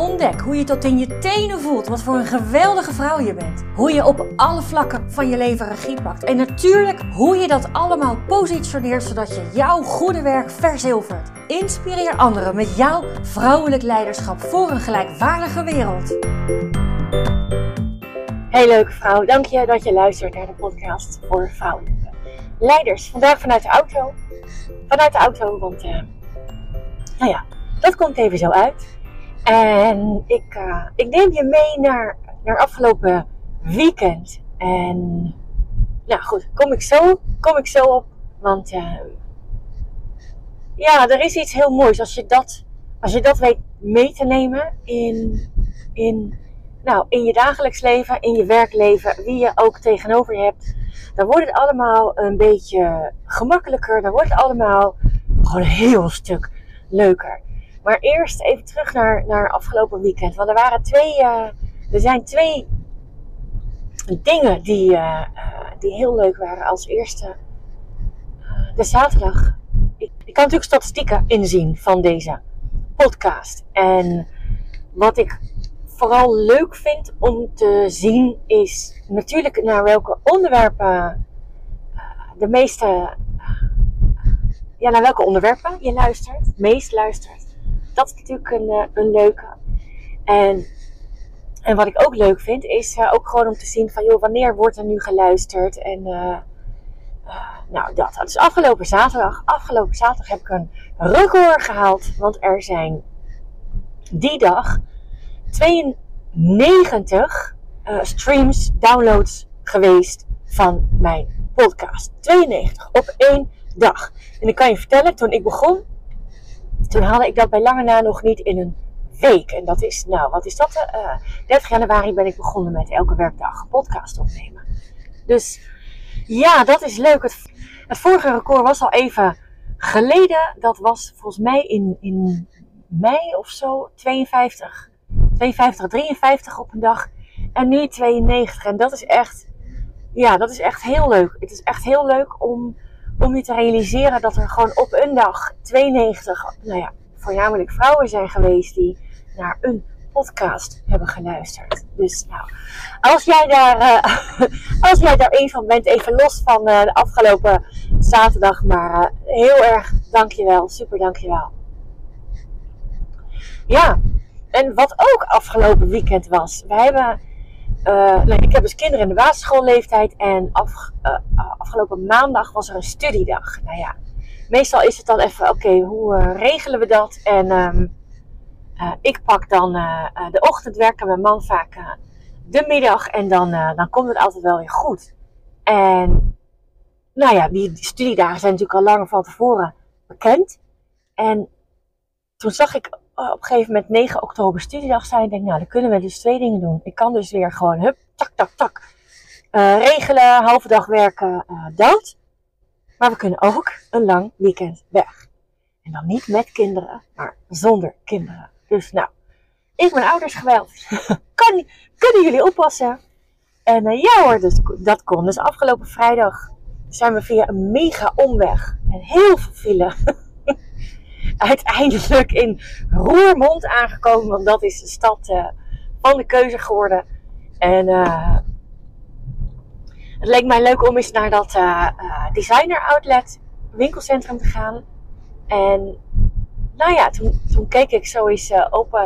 Ontdek hoe je tot in je tenen voelt wat voor een geweldige vrouw je bent. Hoe je op alle vlakken van je leven regie pakt. En natuurlijk hoe je dat allemaal positioneert zodat je jouw goede werk verzilvert. Inspireer anderen met jouw vrouwelijk leiderschap voor een gelijkwaardige wereld. Hey leuke vrouw, dank je dat je luistert naar de podcast voor vrouwelijke leiders. Vandaag vanuit de auto. Vanuit de auto, want uh, nou ja, dat komt even zo uit. En ik, uh, ik neem je mee naar, naar afgelopen weekend. En nou goed, kom ik zo, kom ik zo op. Want uh, ja, er is iets heel moois als je dat, als je dat weet mee te nemen in, in, nou, in je dagelijks leven, in je werkleven, wie je ook tegenover je hebt. Dan wordt het allemaal een beetje gemakkelijker. Dan wordt het allemaal gewoon een heel stuk leuker. Maar eerst even terug naar, naar afgelopen weekend. Want er waren twee, uh, er zijn twee dingen die, uh, die heel leuk waren. Als eerste, de zaterdag. Ik, ik kan natuurlijk statistieken inzien van deze podcast. En wat ik vooral leuk vind om te zien is natuurlijk naar welke onderwerpen de meeste, ja, naar welke onderwerpen je luistert, meest luistert dat is natuurlijk een, eh, een leuke. En, en wat ik ook leuk vind, is uh, ook gewoon om te zien van, joh, wanneer wordt er nu geluisterd? En uh, nou, dat. Dus afgelopen zaterdag, afgelopen zaterdag heb ik een record gehaald. Want er zijn die dag 92 streams, downloads geweest van mijn podcast. 92 op één dag. En ik kan je vertellen, toen ik begon, toen haalde ik dat bij lange na nog niet in een week. En dat is, nou, wat is dat? Uh, eh, 30 januari ben ik begonnen met elke werkdag podcast opnemen. Dus ja, dat is leuk. Het, het vorige record was al even geleden. Dat was volgens mij in, in mei of zo 52. 52, 53 op een dag. En nu 92. En dat is echt, ja, dat is echt heel leuk. Het is echt heel leuk om om je te realiseren dat er gewoon op een dag 92, nou ja, voornamelijk vrouwen zijn geweest die naar een podcast hebben geluisterd. Dus nou, als jij daar, uh, als jij daar een van bent, even los van uh, de afgelopen zaterdag, maar uh, heel erg dankjewel, super dankjewel. Ja, en wat ook afgelopen weekend was, we hebben uh, ik heb dus kinderen in de basisschoolleeftijd en af, uh, afgelopen maandag was er een studiedag. Nou ja, meestal is het dan even, oké, hoe regelen we dat? En um, ik pak dan de ochtendwerk en mijn man vaak de middag en dan, dan komt het altijd wel weer goed. En nou ja, die, die studiedagen zijn natuurlijk al langer van tevoren bekend. En toen zag ik op een gegeven moment 9 oktober studiedag zijn. Ik denk, nou, dan kunnen we dus twee dingen doen. Ik kan dus weer gewoon, hup, tak, tak, tak. Uh, regelen, halve dag werken, uh, dat. Maar we kunnen ook een lang weekend weg. En dan niet met kinderen, maar zonder kinderen. Dus nou, ik ben ouders geweld. kunnen jullie oppassen? En ja hoor, dus, dat kon. Dus afgelopen vrijdag zijn we via een mega omweg en heel veel file uiteindelijk in Roermond aangekomen. Want dat is de stad uh, van de keuze geworden. En uh, het leek mij leuk om eens naar dat uh, designer outlet winkelcentrum te gaan. En nou ja, toen, toen keek ik zo eens op,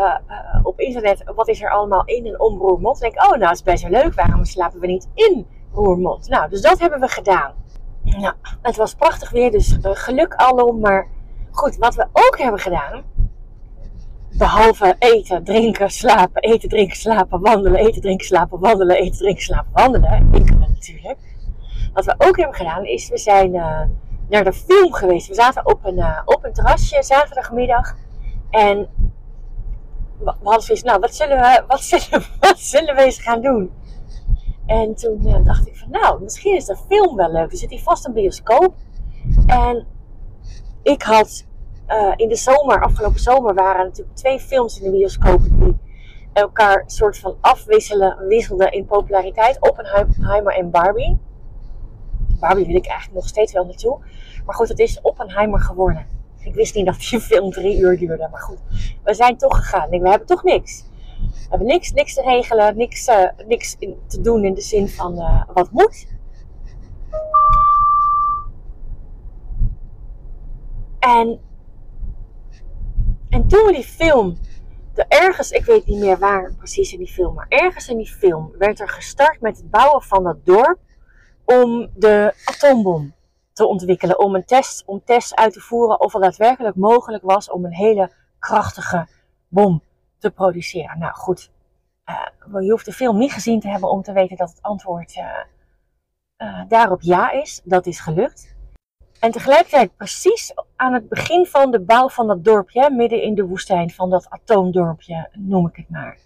op internet. Wat is er allemaal in en om Roermond? En ik, oh nou, dat is best wel leuk. Waarom slapen we niet in Roermond? Nou, dus dat hebben we gedaan. Nou, het was prachtig weer, dus geluk alom. Maar Goed, wat we ook hebben gedaan, behalve eten, drinken, slapen, eten, drinken, slapen, wandelen, eten, drinken, slapen, wandelen, eten, drinken, slapen, wandelen, winkelen natuurlijk. Wat we ook hebben gedaan is, we zijn uh, naar de film geweest. We zaten op een, uh, op een terrasje zaterdagmiddag en we hadden zoiets, nou, wat zullen, we, wat, zullen, wat zullen we eens gaan doen? En toen uh, dacht ik van, nou, misschien is de film wel leuk. Er zit hier vast een bioscoop. En ik had uh, in de zomer, afgelopen zomer, waren natuurlijk twee films in de bioscoop die elkaar soort van afwisselen, wisselden in populariteit. Oppenheimer en Barbie. Barbie wil ik eigenlijk nog steeds wel naartoe. Maar goed, het is Oppenheimer geworden. Ik wist niet dat die film drie uur duurde. Maar goed, we zijn toch gegaan. We hebben toch niks. We hebben niks, niks te regelen, niks, uh, niks te doen in de zin van uh, wat moet. En, en toen die film, de ergens, ik weet niet meer waar precies in die film, maar ergens in die film werd er gestart met het bouwen van dat dorp om de atoombom te ontwikkelen. Om een test, om tests uit te voeren of het daadwerkelijk mogelijk was om een hele krachtige bom te produceren. Nou goed, uh, je hoeft de film niet gezien te hebben om te weten dat het antwoord uh, uh, daarop ja is. Dat is gelukt. En tegelijkertijd precies aan het begin van de bouw van dat dorpje, midden in de woestijn van dat atoomdorpje, noem ik het maar.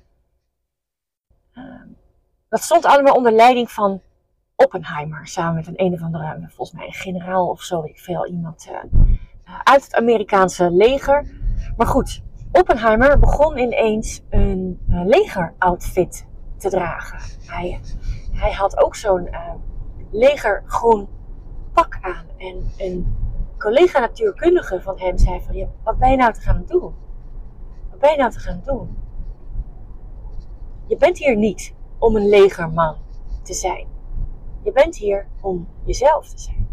dat stond allemaal onder leiding van Oppenheimer. Samen met een een of andere, volgens mij een generaal of zo, ik veel, iemand uh, uit het Amerikaanse leger. Maar goed, Oppenheimer begon ineens een uh, legeroutfit te dragen. Hij, hij had ook zo'n uh, legergroen pak aan. En een collega natuurkundige van hem zei van, ja, wat ben je nou te gaan doen? Wat ben je nou te gaan doen? Je bent hier niet om een legerman te zijn. Je bent hier om jezelf te zijn.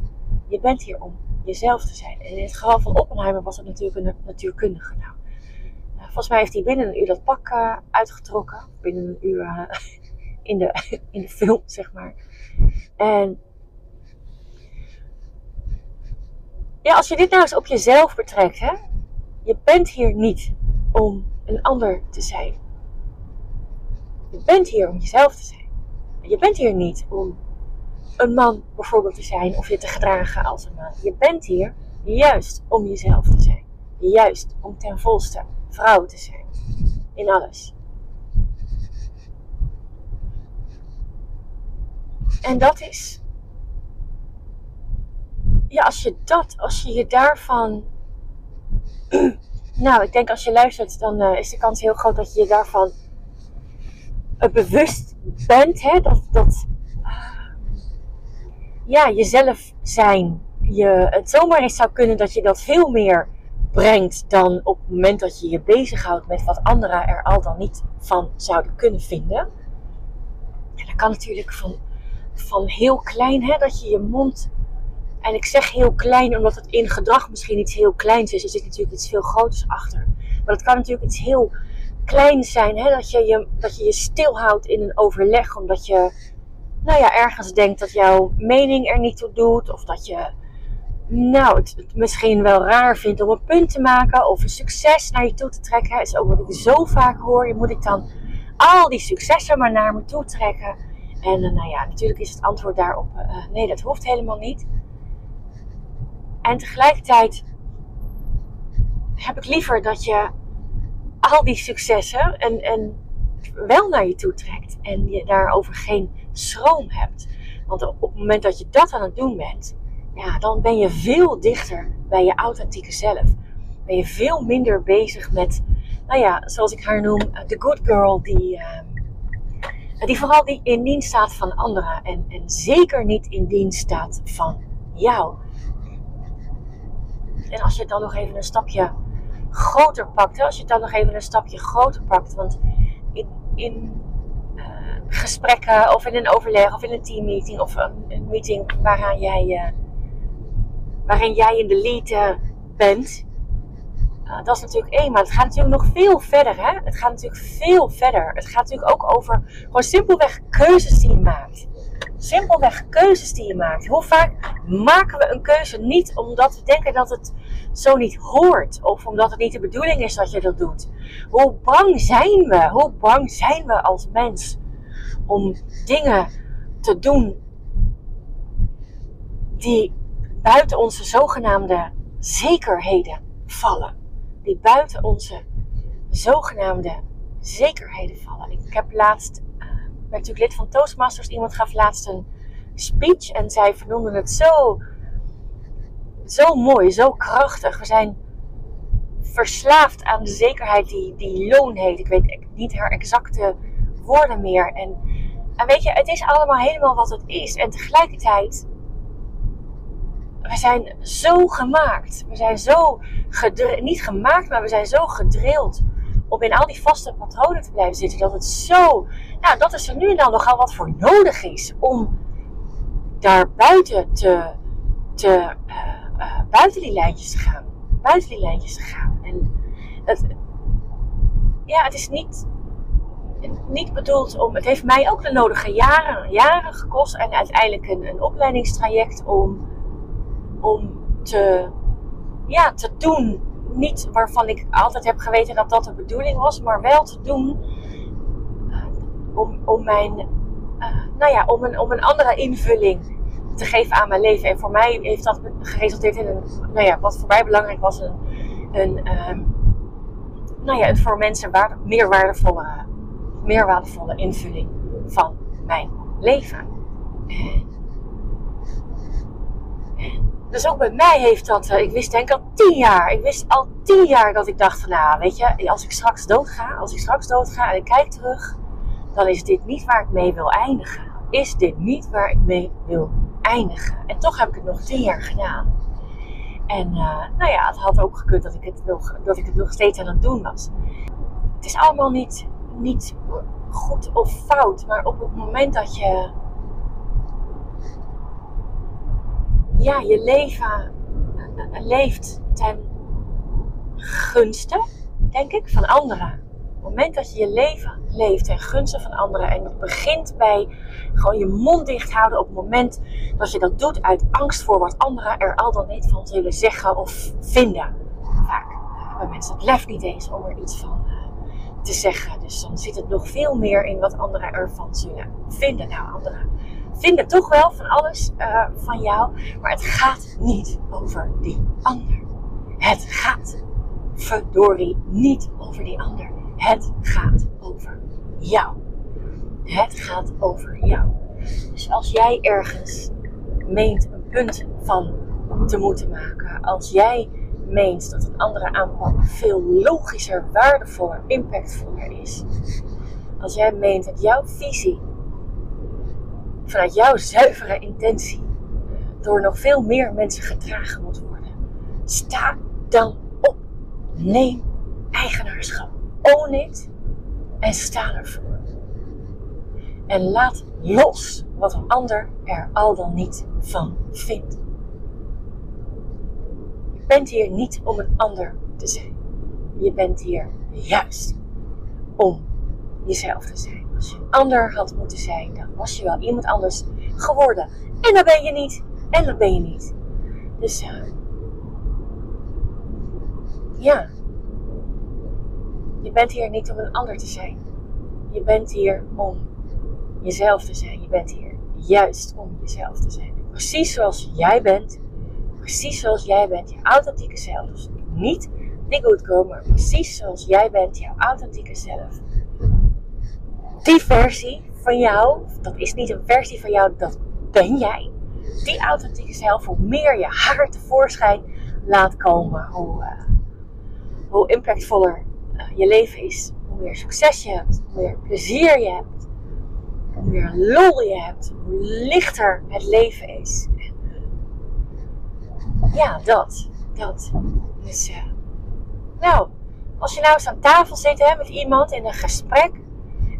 Je bent hier om jezelf te zijn. En in het geval van Oppenheimer was het natuurlijk een natuurkundige. Nou, eh, volgens mij heeft hij binnen een uur dat pak uh, uitgetrokken. Binnen een uur uh, in, de, in de film, zeg maar. En ja, als je dit nou eens op jezelf betrekt, hè. Je bent hier niet om een ander te zijn. Je bent hier om jezelf te zijn. Je bent hier niet om een man bijvoorbeeld te zijn of je te gedragen als een man. Je bent hier juist om jezelf te zijn. Juist om ten volste vrouw te zijn. In alles. En dat is. Ja, als je dat, als je je daarvan. nou, ik denk als je luistert, dan uh, is de kans heel groot dat je je daarvan bewust bent. Hè? Dat, dat, ja, jezelf zijn. Je, het zomaar eens zou kunnen dat je dat veel meer brengt dan op het moment dat je je bezighoudt met wat anderen er al dan niet van zouden kunnen vinden. Ja, dat kan natuurlijk van, van heel klein, hè, dat je je mond. En ik zeg heel klein omdat het in gedrag misschien iets heel kleins is. Er zit natuurlijk iets veel groters achter. Maar het kan natuurlijk iets heel kleins zijn. Hè, dat, je je, dat je je stilhoudt in een overleg. Omdat je nou ja, ergens denkt dat jouw mening er niet toe doet. Of dat je nou, het, misschien wel raar vindt om een punt te maken. Of een succes naar je toe te trekken. is ook wat ik zo vaak hoor. Je moet ik dan al die successen maar naar me toe trekken. En uh, nou ja, natuurlijk is het antwoord daarop: uh, nee, dat hoeft helemaal niet. En tegelijkertijd heb ik liever dat je al die successen en, en wel naar je toe trekt. En je daarover geen schroom hebt. Want op het moment dat je dat aan het doen bent, ja, dan ben je veel dichter bij je authentieke zelf. Ben je veel minder bezig met, nou ja, zoals ik haar noem, de good girl die, uh, die vooral die in dienst staat van anderen. En, en zeker niet in dienst staat van jou. En als je het dan nog even een stapje groter pakt, als je het dan nog even een stapje groter pakt, want in, in gesprekken of in een overleg of in een teammeeting of een, een meeting jij, uh, waarin jij in de lead uh, bent. Dat is natuurlijk één, maar het gaat natuurlijk nog veel verder. Hè? Het gaat natuurlijk veel verder. Het gaat natuurlijk ook over gewoon simpelweg keuzes die je maakt. Simpelweg keuzes die je maakt. Hoe vaak maken we een keuze niet omdat we denken dat het zo niet hoort. Of omdat het niet de bedoeling is dat je dat doet. Hoe bang zijn we? Hoe bang zijn we als mens om dingen te doen die buiten onze zogenaamde zekerheden vallen. Die buiten onze zogenaamde zekerheden vallen. Ik heb laatst, uh, ben natuurlijk lid van Toastmasters. Iemand gaf laatst een speech en zij vernoemden het zo zo mooi, zo krachtig. We zijn verslaafd aan de zekerheid die, die loon heet. Ik weet niet haar exacte woorden meer. En, en weet je, het is allemaal helemaal wat het is. En tegelijkertijd, we zijn zo gemaakt. We zijn zo niet gemaakt, maar we zijn zo gedrild om in al die vaste patronen te blijven zitten. Dat het zo, dat is er nu en dan nogal wat voor nodig is om daar buiten te, te uh, buiten die lijntjes te gaan. Buiten die lijntjes te gaan. En het, ja, het is niet, niet bedoeld om. Het heeft mij ook de nodige jaren, jaren gekost. En uiteindelijk een, een opleidingstraject om, om te, ja, te doen. Niet waarvan ik altijd heb geweten dat dat de bedoeling was, maar wel te doen uh, om, om mijn, uh, nou ja, om een, om een andere invulling te geven aan mijn leven. En voor mij heeft dat geresulteerd in een, nou ja, wat voor mij belangrijk was, een, een um, nou ja, een voor mensen waarde, meer, waardevolle, meer invulling van mijn leven. En, en dus ook bij mij heeft dat, uh, ik wist denk ik al tien jaar, ik wist al tien jaar dat ik dacht van, nou weet je, als ik straks doodga, als ik straks doodga en ik kijk terug, dan is dit niet waar ik mee wil eindigen. Is dit niet waar ik mee wil eindigen. En toch heb ik het nog tien jaar gedaan. En uh, nou ja, het had ook gekund dat ik, het nog, dat ik het nog steeds aan het doen was. Het is allemaal niet, niet goed of fout, maar op het moment dat je ja, je leven uh, leeft ten gunste, denk ik, van anderen het moment dat je je leven leeft ten gunste van anderen en het begint bij gewoon je mond dicht houden op het moment dat je dat doet uit angst voor wat anderen er al dan niet van zullen zeggen of vinden. Vaak hebben mensen het lef niet eens om er iets van uh, te zeggen. Dus dan zit het nog veel meer in wat anderen ervan zullen vinden. Nou, anderen vinden toch wel van alles uh, van jou, maar het gaat niet over die ander. Het gaat verdorie niet over die ander. Het gaat over jou. Het gaat over jou. Dus als jij ergens meent een punt van te moeten maken, als jij meent dat een andere aanpak veel logischer, waardevoller, impactvoller is, als jij meent dat jouw visie vanuit jouw zuivere intentie door nog veel meer mensen gedragen moet worden, sta dan op. Neem eigenaarschap own it en sta ervoor. En laat los wat een ander er al dan niet van vindt. Je bent hier niet om een ander te zijn. Je bent hier juist om jezelf te zijn. Ander had moeten zijn, dan was je wel iemand anders geworden. En dat ben je niet. En dat ben je niet. Dus uh, ja, je bent hier niet om een ander te zijn. Je bent hier om jezelf te zijn. Je bent hier juist om jezelf te zijn. Precies zoals jij bent. Precies zoals jij bent. Je authentieke zelf. Dus niet die girl, maar precies zoals jij bent. Jouw authentieke zelf. Die versie van jou, dat is niet een versie van jou, dat ben jij. Die authentieke zelf, hoe meer je haar tevoorschijn laat komen, hoe, uh, hoe impactvoller uh, je leven is. Hoe meer succes je hebt, hoe meer plezier je hebt, hoe meer lol je hebt, hoe lichter het leven is. Ja, dat. Dat. Dus, uh, nou, als je nou eens aan tafel zit hè, met iemand in een gesprek.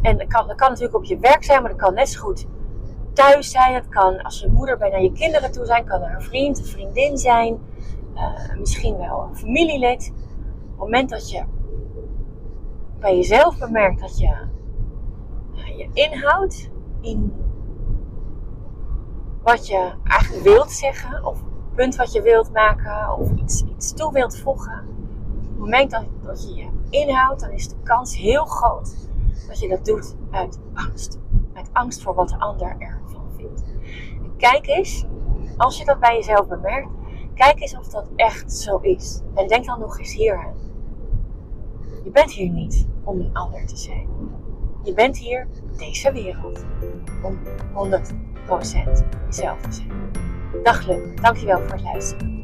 En dat kan, kan natuurlijk op je werk zijn, maar dat kan net zo goed thuis zijn. Het kan als je moeder bij naar je kinderen toe zijn, kan er een vriend, een vriendin zijn. Uh, misschien wel een familielid. Op het moment dat je bij jezelf bemerkt dat je je inhoudt in wat je eigenlijk wilt zeggen, of een punt wat je wilt maken, of iets, iets toe wilt voegen. Op het moment dat, dat je je inhoudt, dan is de kans heel groot dat je dat doet uit angst. Uit angst voor wat de ander ervan vindt. Kijk eens, als je dat bij jezelf bemerkt, kijk eens of dat echt zo is. En denk dan nog eens hier aan. Je bent hier niet om een ander te zijn. Je bent hier deze wereld om 100% jezelf te zijn. Dag Luk, dankjewel voor het luisteren.